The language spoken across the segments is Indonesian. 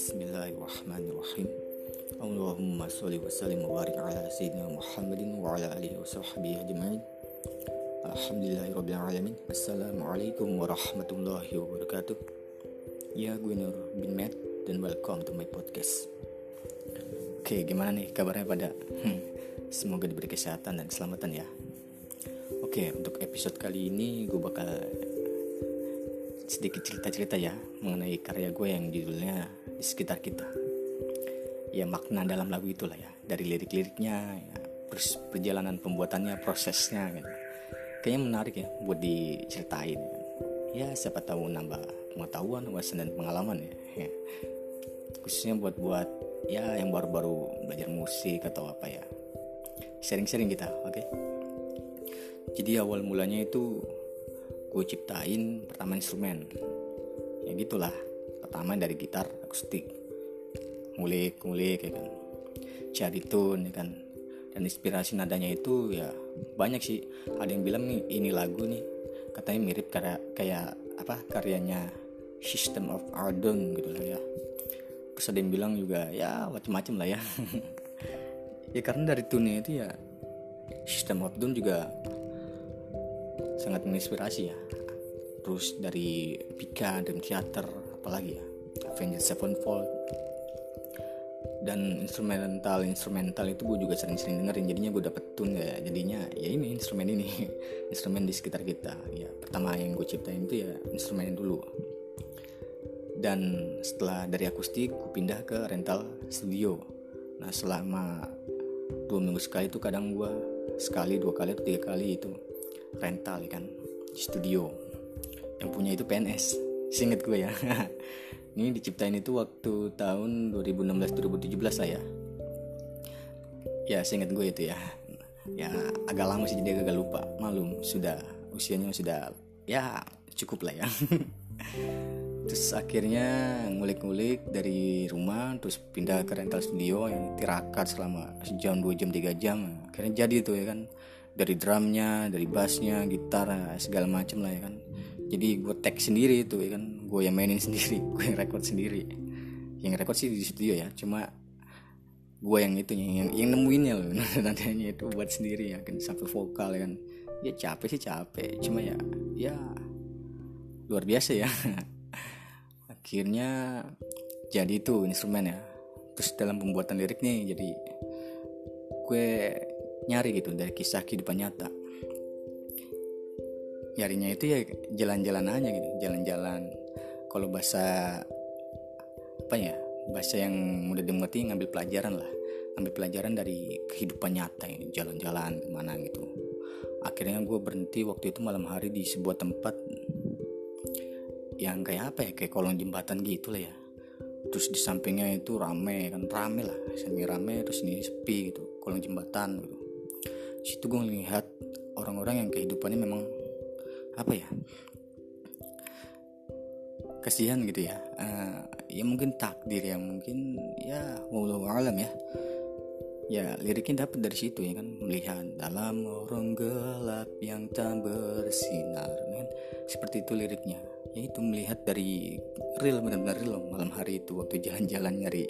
Bismillahirrahmanirrahim. Allahumma sholli wa sallim wa barik ala sayyidina Muhammadin wa ala alihi wa sahbihi ajma'in. Alhamdulillahirabbil alamin. Assalamualaikum warahmatullahi wabarakatuh. Ya gue Nur bin Matt dan welcome to my podcast. Oke gimana nih kabarnya pada? Hmm, Semoga diberi kesehatan dan keselamatan ya. Oke untuk episode kali ini gue bakal sedikit cerita-cerita ya mengenai karya gue yang judulnya di sekitar kita. Ya makna dalam lagu itulah ya dari lirik-liriknya, ya, perjalanan pembuatannya, prosesnya gitu. Kayaknya menarik ya buat diceritain. Ya siapa tahu nambah pengetahuan, wawasan dan pengalaman ya. ya. Khususnya buat buat ya yang baru-baru belajar musik atau apa ya. Sharing-sharing kita, oke? Okay? Jadi awal mulanya itu gue ciptain pertama instrumen ya gitulah pertama dari gitar akustik. Ngulik ngulik ya kan. Cari tune ya kan. Dan inspirasi nadanya itu ya banyak sih. Ada yang bilang nih ini lagu nih katanya mirip kayak kayak apa karyanya System of a Down gitu lah ya. Terus ada yang bilang juga ya macam-macam lah ya. Ya karena dari tune itu ya System of Down juga sangat menginspirasi ya. Terus dari Pika dan teater apalagi ya? Avengers Sevenfold. Dan instrumental instrumental itu gue juga sering-sering dengerin. Jadinya gue dapet tune ya jadinya ya ini instrumen ini instrumen di sekitar kita. Ya pertama yang gue ciptain itu ya instrumen dulu. Dan setelah dari akustik gue pindah ke rental studio. Nah selama dua minggu sekali itu kadang gue sekali dua kali atau tiga kali itu rental kan di studio. Yang punya itu PNS singkat gue ya. Ini diciptain itu waktu tahun 2016-2017 saya ya. Singkat gue itu ya. Ya agak lama sih jadi agak lupa. Malum sudah usianya sudah ya cukup lah ya. Terus akhirnya ngulik-ngulik dari rumah terus pindah ke rental studio yang tirakat selama sejam dua jam tiga jam. Akhirnya jadi tuh ya kan. Dari drumnya dari bassnya gitar segala macem lah ya kan jadi gue tag sendiri itu ya kan. Gue yang mainin sendiri gue yang record sendiri. Yang record sih di studio ya cuma gue yang itu yang yang nemuinnya loh. Nantinya itu buat sendiri ya kan. Sampai vokal ya kan. Ya capek sih capek cuma ya ya luar biasa ya. Akhirnya jadi itu instrumen ya. Terus dalam pembuatan lirik nih jadi gue nyari gitu dari kisah kehidupan nyata nyarinya itu ya jalan-jalan aja gitu jalan-jalan. Kalau bahasa apa ya bahasa yang mudah dimengerti ngambil pelajaran lah. Ngambil pelajaran dari kehidupan nyata ini jalan-jalan ke mana gitu. Akhirnya gue berhenti waktu itu malam hari di sebuah tempat yang kayak apa ya kayak kolong jembatan gitu lah ya. Terus di sampingnya itu rame kan rame lah samping rame terus ini sepi gitu kolong jembatan gitu. Situ gue ngelihat orang-orang yang kehidupannya memang apa ya kasihan gitu ya. Uh, ya mungkin takdir ya mungkin ya wallahu alam ya. Ya liriknya dapat dari situ ya kan. Melihat dalam orang gelap yang tak bersinar kan? Seperti itu liriknya. Ya itu melihat dari real benar-benar real. Malam hari itu waktu jalan-jalan nyari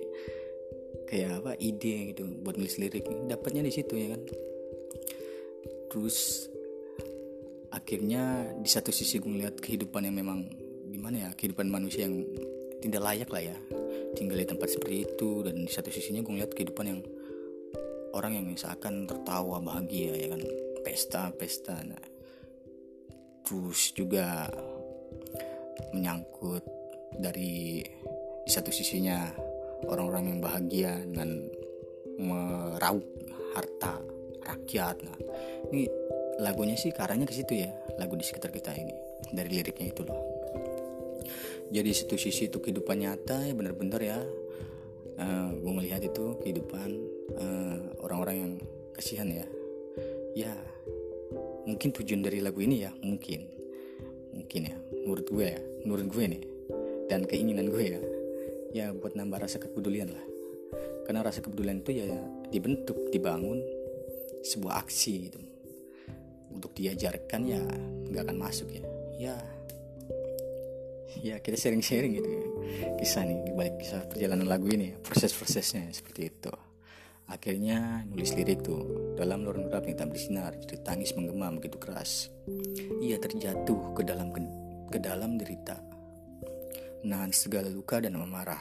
kayak apa ide gitu buat nulis lirik dapatnya di situ ya kan. Terus akhirnya di satu sisi gue ngeliat kehidupan yang memang gimana ya kehidupan manusia yang tidak layak lah ya tinggal di tempat seperti itu. Dan di satu sisinya gue ngeliat kehidupan yang orang yang seakan tertawa bahagia ya kan. Pesta pesta. Nah terus juga menyangkut dari di satu sisinya orang-orang yang bahagia dengan meraup harta rakyat. Nah ini lagunya sih karanya ke situ ya lagu di sekitar kita ini dari liriknya itu loh. Jadi situ sisi itu kehidupan nyata ya bener-bener ya. Uh, eh, gue melihat itu kehidupan uh, orang-orang yang kasihan ya. Ya mungkin tujuan dari lagu ini ya mungkin. Mungkin ya menurut gue ya menurut gue nih dan keinginan gue ya. Ya buat nambah rasa kepedulian lah. Karena rasa kepedulian itu ya dibentuk dibangun sebuah aksi gitu untuk diajarkan ya nggak akan masuk ya. Ya. Ya kita sharing-sharing gitu ya. Kisah nih balik kisah perjalanan lagu ini proses-prosesnya seperti itu. Akhirnya nulis lirik tuh dalam lorong gelap yang tak bersinar jadi tangis menggema begitu keras. Ia terjatuh ke dalam ke, dalam derita. Menahan segala luka dan amarah.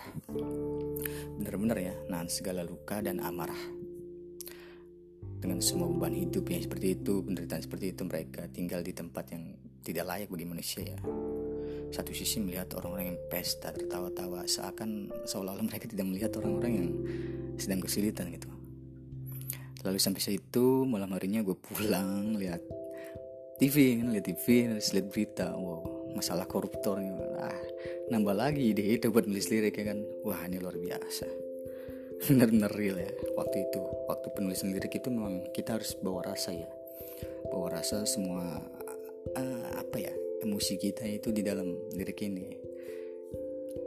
Benar-benar ya nahan segala luka dan amarah dengan semua beban hidup yang seperti itu penderitaan seperti itu mereka tinggal di tempat yang tidak layak bagi manusia ya. Satu sisi melihat orang-orang yang pesta tertawa-tawa seakan seolah-olah mereka tidak melihat orang-orang yang sedang kesulitan gitu. Lalu sampai situ malam harinya gue pulang lihat TV lihat TV lihat berita wow masalah koruptor ah nambah lagi ide itu buat nulis lirik ya kan? Wah ini luar biasa benar-benar real ya. Waktu itu waktu penulisan lirik itu memang kita harus bawa rasa ya. Bawa rasa semua uh, apa ya emosi kita itu di dalam lirik ini.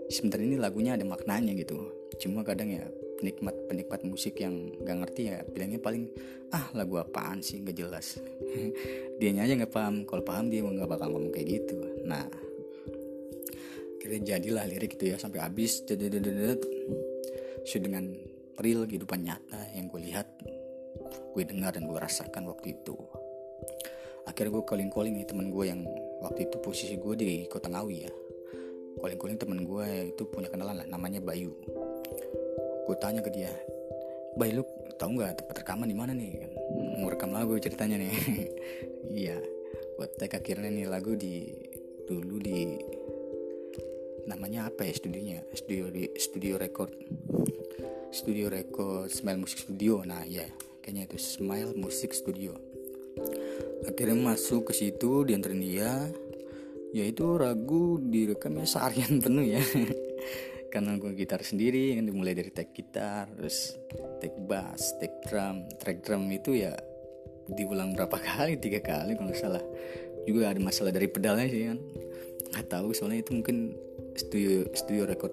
Sebenarnya ini lagunya ada maknanya gitu. Cuma kadang ya penikmat penikmat musik yang gak ngerti ya bilangnya paling ah lagu apaan sih? Gak jelas. Dia aja nggak paham. Kalau paham dia nggak bakal ngomong kayak gitu. Nah kira jadilah lirik itu ya sampai habis so dengan real kehidupan nyata yang gue lihat gue dengar dan gue rasakan waktu itu. Akhirnya gue calling calling nih temen gue yang waktu itu posisi gue di kota Ngawi ya. Calling calling temen gue itu punya kenalan lah namanya Bayu. Gue tanya ke dia Bayu lu tau nggak tempat rekaman di mana nih? Mau rekam lagu ceritanya nih. Iya gue tag akhirnya nih lagu di dulu di namanya apa ya studionya? Studio di studio record. Studio record Smile Music Studio. Nah ya kayaknya itu Smile Music Studio. Akhirnya masuk ke situ diantarin dia. Yaitu ragu direkamnya seharian penuh ya. Karena gue gitar sendiri kan dimulai dari take gitar terus take bass take drum. Track drum itu ya diulang berapa kali? Tiga kali kalau salah. Juga ada masalah dari pedalnya sih kan. Nggak tahu soalnya itu mungkin studio studio record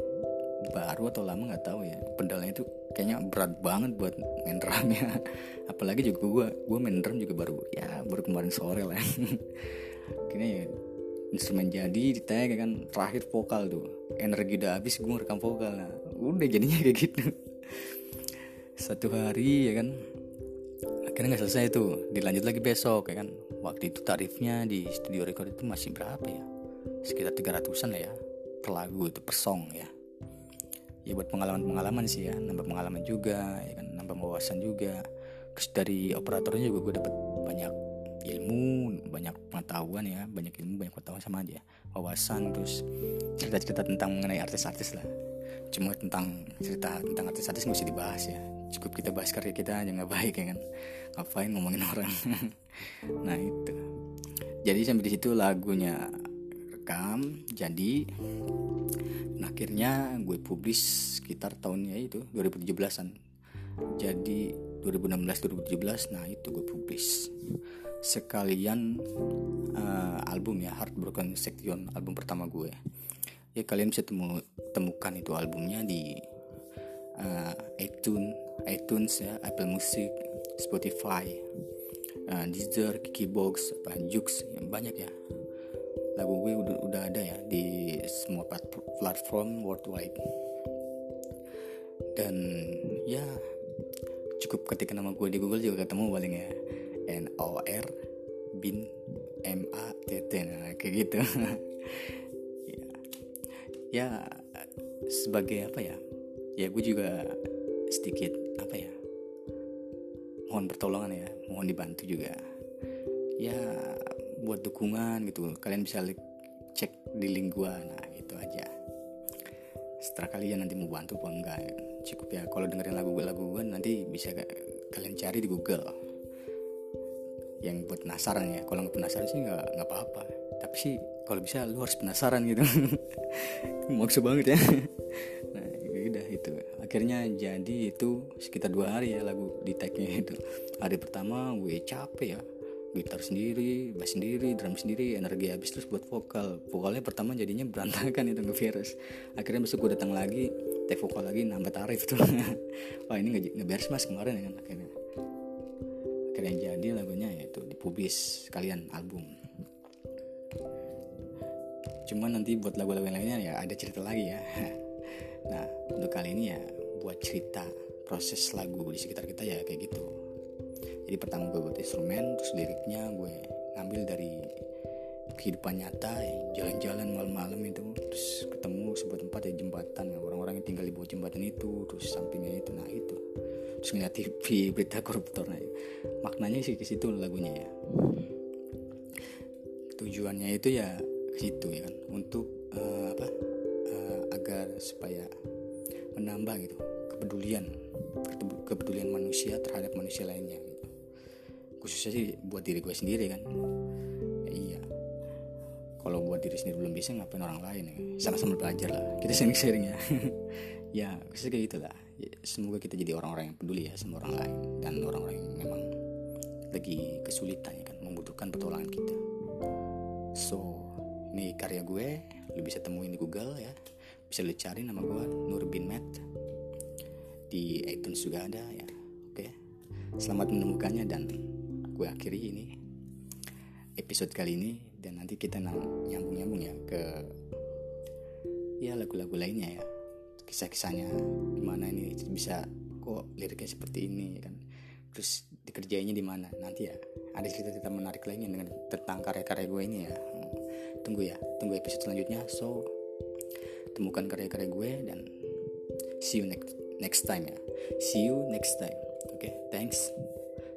baru atau lama nggak tahu ya. Pedalnya itu kayaknya berat banget buat main drumnya apalagi juga gue gue main drum juga baru ya baru kemarin sore lah. Kayaknya ya instrumen jadi di tag kan terakhir vokal tuh. Energi udah habis gue rekam vokal. Lah udah jadinya kayak gitu. Satu hari ya kan. Akhirnya nggak selesai tuh. Dilanjut lagi besok ya kan. Waktu itu tarifnya di studio record itu masih berapa ya? Sekitar 300an lah ya per lagu itu per song ya. Ya buat pengalaman-pengalaman sih ya. Nambah pengalaman juga ya kan. Nambah wawasan juga. Terus dari operatornya juga gue dapet banyak ilmu banyak pengetahuan ya. Banyak ilmu banyak pengetahuan sama aja. Wawasan terus cerita-cerita tentang mengenai artis-artis lah. Cuma tentang cerita tentang artis-artis nggak dibahas ya. Cukup kita bahas karya kita aja nggak baik ya kan. Ngapain ngomongin orang? Nah itu. Jadi sampai di situ lagunya rekam jadi Nah, akhirnya gue publis sekitar tahunnya itu 2017an. Jadi 2016-2017 nah itu gue publis. Sekalian uh, album ya Heartbroken Section album pertama gue. Ya kalian bisa temu, temukan itu albumnya di uh, iTunes, iTunes ya, Apple Music, Spotify, uh, Deezer, Kikibox, apa Jux, ya, banyak ya lagu gue udah, udah ada ya di semua platform worldwide. Dan ya cukup ketika nama gue di Google juga ketemu paling ya. N O R bin M A T T nah, kayak gitu. Ya. ya sebagai apa ya? Ya gue juga sedikit apa ya? Mohon pertolongan ya mohon dibantu juga. Ya buat dukungan gitu. Kalian bisa cek di link gua. Nah itu aja. Setelah kalian nanti mau bantu apa enggak cukup ya. Kalau dengerin lagu-lagu gua nanti bisa kalian cari di Google. Yang buat penasaran ya. Kalau nggak penasaran sih nggak nggak apa-apa. Tapi sih kalau bisa lu harus penasaran gitu. Maksud banget ya. Nah ya udah itu. Akhirnya jadi itu sekitar dua hari ya lagu di tagnya itu. Hari pertama gue capek ya gitar sendiri, bass sendiri, drum sendiri, energi habis terus buat vokal. Vokalnya pertama jadinya berantakan itu ngevirus. Akhirnya besok gue datang lagi, take vokal lagi nambah tarif tuh. Wah ini nggak beres mas kemarin ya kan akhirnya. Akhirnya jadi lagunya yaitu dipublis kalian album. cuman nanti buat lagu-lagu lainnya ya ada cerita lagi ya nah untuk kali ini ya buat cerita proses lagu di sekitar kita ya kayak gitu jadi pertama gue buat instrumen terus liriknya gue ngambil dari kehidupan nyata ya, jalan-jalan malam-malam itu. Terus ketemu sebuah tempat ya jembatan ya orang-orang yang tinggal di bawah jembatan itu terus sampingnya itu nah itu. Terus ngeliat TV berita koruptor nah maknanya sih ke situ lagunya ya. Tujuannya itu ya ke situ ya kan. Untuk uh, apa uh, agar supaya menambah gitu kepedulian kepedulian manusia terhadap manusia lainnya. Khususnya sih buat diri gue sendiri kan. Ya, iya. Kalau buat diri sendiri belum bisa ngapain orang lain ya? Sama-sama belajar lah. Kita sharing-sharing ya. Ya khususnya kayak gitulah. Ya, semoga kita jadi orang-orang yang peduli ya sama orang lain. Dan orang-orang yang memang lagi kesulitan ya kan membutuhkan pertolongan kita. So ini karya gue lu bisa temuin di Google ya. Bisa lu cari nama gue Nur bin Matt. Di iTunes juga ada ya. Oke. Selamat menemukannya dan gue akhiri ini episode kali ini dan nanti kita nyambung-nyambung ya ke ya lagu-lagu lainnya ya. Kisah-kisahnya gimana ini bisa kok liriknya seperti ini kan. Terus dikerjainnya di mana nanti ya. Ada cerita-cerita menarik lainnya dengan tentang karya-karya gue ini ya. Tunggu ya tunggu episode selanjutnya. So temukan karya-karya gue dan see you next next time ya. See you next time. Oke okay, thanks